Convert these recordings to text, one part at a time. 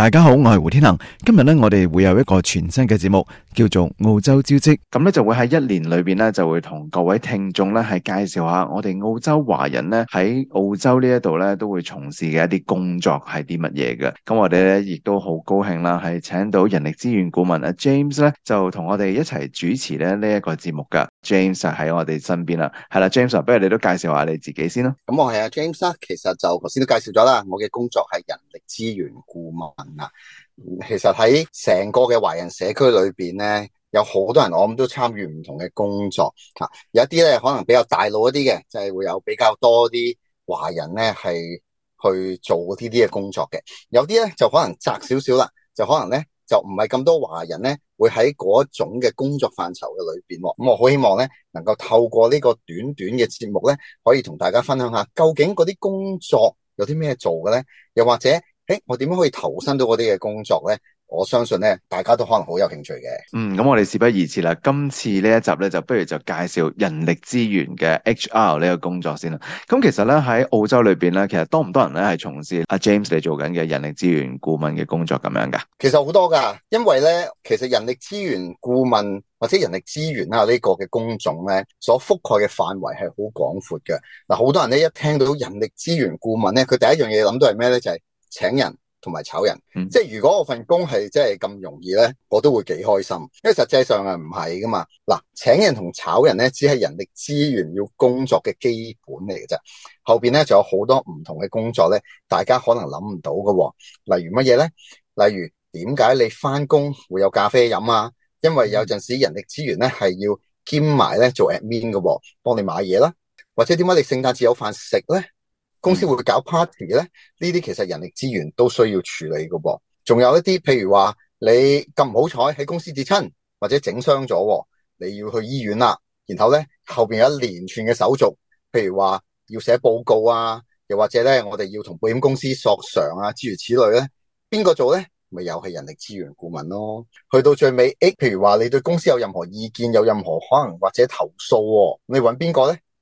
大家好，我系胡天恒。今日咧，我哋会有一个全新嘅节目，叫做澳洲招职。咁咧就会喺一年里边咧，就会同各位听众咧系介绍下我哋澳洲华人咧喺澳洲呢一度咧都会从事嘅一啲工作系啲乜嘢嘅。咁我哋咧亦都好高兴啦，系请到人力资源顾问阿 James 咧，就同我哋一齐主持咧呢一个节目噶。James 喺我哋身边啦，系啦，James，不如你都介绍下你自己先啦。咁我系阿 James 啦，其实就头先都介绍咗啦，我嘅工作系人力资源顾问啊。其实喺成个嘅华人社区里边咧，有好多人我咁都参与唔同嘅工作吓，有啲咧可能比较大脑一啲嘅，就系会有比较多啲华人咧系去做呢啲嘅工作嘅。有啲咧就可能窄少少啦，就可能咧就唔系咁多华人咧。会喺嗰种嘅工作范畴嘅里边，咁我好希望咧，能够透过呢个短短嘅节目咧，可以同大家分享下，究竟嗰啲工作有啲咩做嘅咧？又或者，诶，我点样可以投身到嗰啲嘅工作咧？我相信咧，大家都可能好有兴趣嘅。嗯，咁我哋事不宜迟啦，今次呢一集咧，就不如就介绍人力资源嘅 HR 呢个工作先啦。咁其实咧喺澳洲里边咧，其实多唔多人咧系从事阿 James 你做紧嘅人力资源顾问嘅工作咁样噶？其实好多噶，因为咧，其实人力资源顾问或者人力资源啊呢个嘅工种咧，所覆盖嘅范围系好广阔嘅。嗱，好多人咧一听到人力资源顾问咧，佢第一样嘢谂到系咩咧？就系请人。同埋炒人，即系如果我份工系真系咁容易咧，我都会几开心。因为实际上啊唔系噶嘛，嗱，请人同炒人咧，只系人力资源要工作嘅基本嚟嘅啫。后边咧就有好多唔同嘅工作咧，大家可能谂唔到噶。例如乜嘢咧？例如点解你翻工会有咖啡饮啊？因为有阵时人力资源咧系要兼埋咧做 admin 嘅，帮你买嘢啦，或者点解你圣诞节有饭食咧？公司会搞 party 咧，呢啲其实人力资源都需要处理噶。仲有一啲，譬如话你咁唔好彩喺公司跌亲，或者整伤咗，你要去医院啦。然后咧后边有一连串嘅手续，譬如话要写报告啊，又或者咧我哋要同保险公司索偿啊，诸如此类咧，边个做咧？咪又系人力资源顾问咯。去到最尾诶，譬如话你对公司有任何意见，有任何可能或者投诉，你揾边个咧？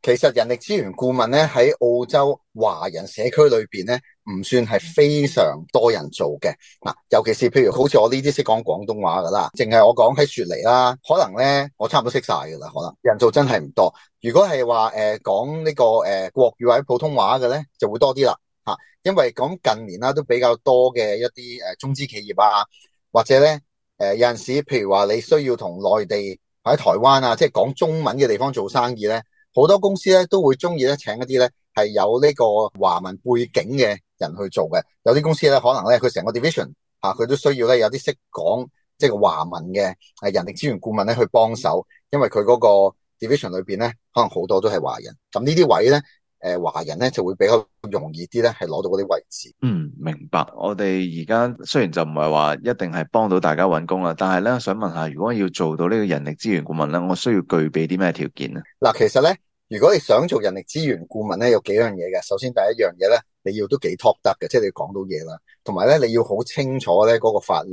其实人力资源顾问咧喺澳洲华人社区里边咧，唔算系非常多人做嘅嗱。尤其是譬如好似我呢啲识讲广东话噶啦，净系我讲喺雪梨啦，可能咧我差唔多识晒噶啦，可能人数真系唔多。如果系话诶讲呢个诶国语或者普通话嘅咧，就会多啲啦吓，因为讲近年啦都比较多嘅一啲诶中资企业啊，或者咧诶有阵时譬如话你需要同内地或者台湾啊，即系讲中文嘅地方做生意咧。好多公司咧都会中意咧请一啲咧系有呢个华文背景嘅人去做嘅。有啲公司咧可能咧佢成个 division 吓佢都需要咧有啲识讲即系华文嘅诶人力资源顾问咧去帮手，因为佢嗰个 division 里边咧可能好多都系华人。咁呢啲位咧。诶，华人咧就会比较容易啲咧，系攞到嗰啲位置。嗯，明白。我哋而家虽然就唔系话一定系帮到大家揾工啦，但系咧想问下，如果要做到呢个人力资源顾问咧，我需要具备啲咩条件咧？嗱，其实咧，如果你想做人力资源顾问咧，有几样嘢嘅。首先第一样嘢咧，你要都几 talk 得嘅，即系你讲到嘢啦。同埋咧，你要好清楚咧嗰个法例。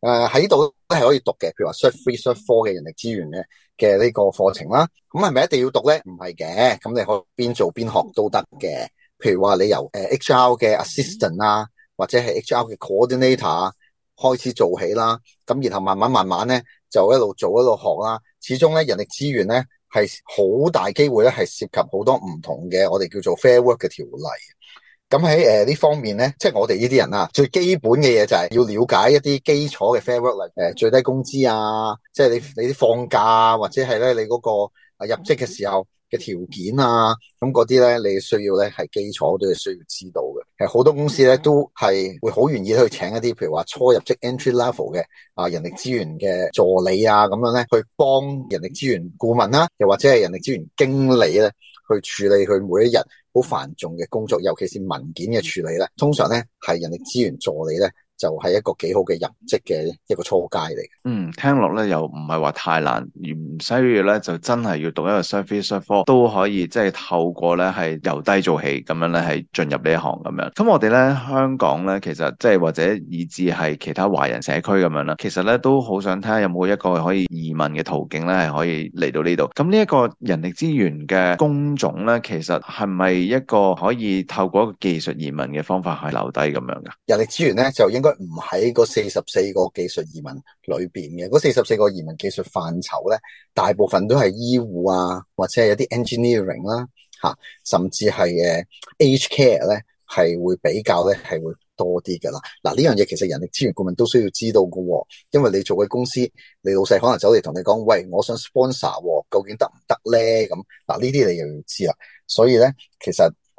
诶，喺度都系可以读嘅，譬如话 s e a r three、s e a r t four 嘅人力资源嘅嘅呢个课程啦。咁系咪一定要读咧？唔系嘅，咁你可以边做边学都得嘅。譬如话你由诶 H R 嘅 assistant 啦，或者系 H R 嘅 coordinator 开始做起啦。咁然后慢慢慢慢咧，就一路做一路学啦。始终咧，人力资源咧系好大机会咧，系涉及好多唔同嘅我哋叫做 fair work 嘅条例咁喺诶呢方面咧，即系我哋呢啲人啊，最基本嘅嘢就系要了解一啲基础嘅 fairwork，诶最低工资啊，即系你你啲放假啊，或者系咧你嗰個入职嘅时候嘅条件啊，咁嗰啲咧你需要咧系基础都要需要知道嘅。系好多公司咧都系会好愿意去请一啲，譬如话初入职 entry level 嘅啊人力资源嘅助理啊，咁样咧去帮人力资源顾问啦，又或者系人力资源经理咧去处理佢每一日。好繁重嘅工作，尤其是文件嘅处理咧，通常咧系人力资源助理咧就系一个几好嘅入职嘅一个初阶嚟。嘅。嗯，听落咧又唔系话太难。所以咧就真系要讀一個 surface f u e 都可以，即係透過咧係由低做起咁樣咧係進入呢一行咁樣。咁我哋咧香港咧其實即係或者以至係其他華人社區咁樣啦，其實咧都好想睇下有冇一個可以移民嘅途徑咧係可以嚟到呢度。咁呢一個人力資源嘅工種咧，其實係咪一個可以透過一個技術移民嘅方法去留低咁樣噶？人力資源咧就應該唔喺嗰四十四个技術移民裏边嘅，嗰四十四个移民技術範疇咧。大部分都系医护啊，或者系有啲 engineering 啦，吓，甚至系诶 age care 咧，系会比较咧系会多啲噶啦。嗱呢样嘢其实人力资源顾问都需要知道噶，因为你做嘅公司，你老细可能走嚟同你讲，喂，我想 sponsor，究竟得唔得咧？咁嗱呢啲你又要知啦。所以咧，其实。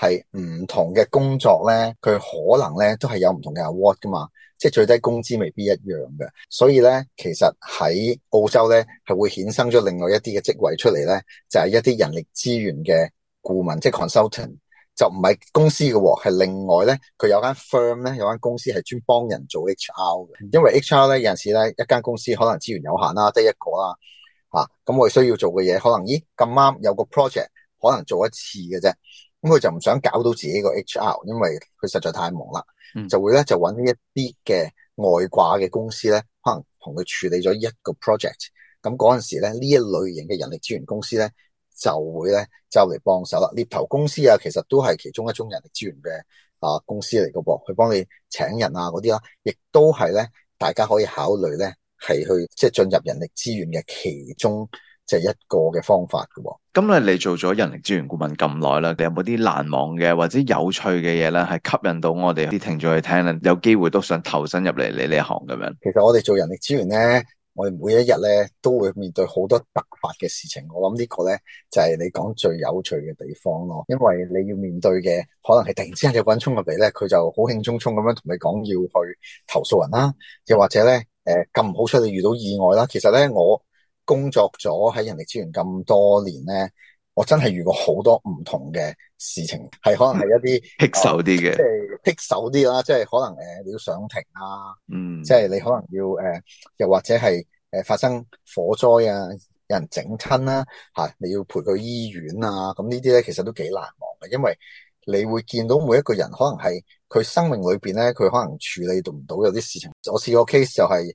系唔同嘅工作咧，佢可能咧都系有唔同嘅 award 噶嘛，即系最低工资未必一样嘅，所以咧，其实喺澳洲咧系会衍生咗另外一啲嘅职位出嚟咧，就系一啲人力资源嘅顾问，即系 consultant，就唔系公司嘅系另外咧佢有间 firm 咧有间公司系专帮人做 HR 嘅，因为 HR 咧有阵时咧一间公司可能资源有限啦，得一个啦，啊，咁我哋需要做嘅嘢可能咦咁啱有个 project，可能做一次嘅啫。咁佢就唔想搞到自己个 HR，因为佢实在太忙啦，就会咧就搵呢一啲嘅外挂嘅公司咧，可能同佢处理咗一个 project。咁嗰阵时咧呢一类型嘅人力资源公司咧，就会咧就嚟帮手啦。猎头公司啊，其实都系其中一种人力资源嘅啊公司嚟噶噃，佢帮你请人啊嗰啲啦，亦都系咧大家可以考虑咧系去即系进入人力资源嘅其中。即係一个嘅方法嘅，咁咧你做咗人力资源顾问咁耐啦，你有冇啲难忘嘅或者有趣嘅嘢咧，系吸引到我哋啲听众去听咧？有机会都想投身入嚟你呢一行咁样。其实我哋做人力资源咧，我哋每一日咧都会面对好多突发嘅事情。我谂呢个咧就系你讲最有趣嘅地方咯，因为你要面对嘅可能系突然之间有个人冲入嚟咧，佢就好兴冲冲咁样同你讲要去投诉人啦，又或者咧诶咁好彩你遇到意外啦。其实咧我。工作咗喺人力资源咁多年咧，我真系遇过好多唔同嘅事情，系可能系一啲棘手啲嘅，即系棘手啲啦，即系可能诶你要上庭啊，嗯，即系你可能要诶，又或者系诶发生火灾啊，有人整亲啦，吓你要陪佢医院啊，咁呢啲咧其实都几难忘嘅，因为你会见到每一個人可能系佢生命里边咧，佢可能处理到唔到有啲事情。我试过 case 就系。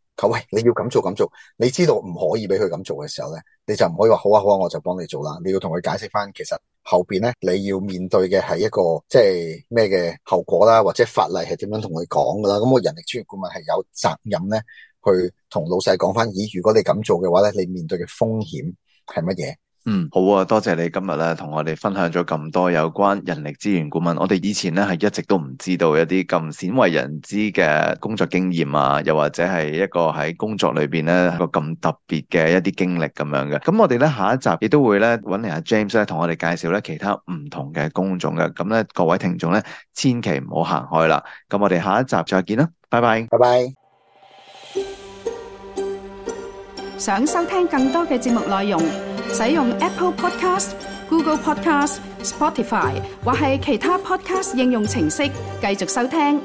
佢喂，你要咁做咁做，你知道唔可以俾佢咁做嘅时候咧，你就唔可以话好啊好啊，我就帮你做啦。你要同佢解释翻，其实后边咧你要面对嘅系一个即系咩嘅后果啦，或者法例系点样同佢讲噶啦。咁我人力专业顾问系有责任咧，去同老细讲翻，咦，如果你咁做嘅话咧，你面对嘅风险系乜嘢？嗯，好啊，多谢你今日咧，同我哋分享咗咁多有关人力资源顾问。我哋以前咧系一直都唔知道一啲咁鲜为人知嘅工作经验啊，又或者系一个喺工作里边咧个咁特别嘅一啲经历咁样嘅。咁我哋咧下一集亦都会咧揾阿 James 咧同我哋介绍咧其他唔同嘅工种嘅。咁咧各位听众咧，千祈唔好行开啦。咁我哋下一集再见啦，拜拜，拜拜。想收听更多嘅节目内容。使用 Apple Podcast、Google Podcast、Spotify 或系其他 Podcast 应用程式，继续收听。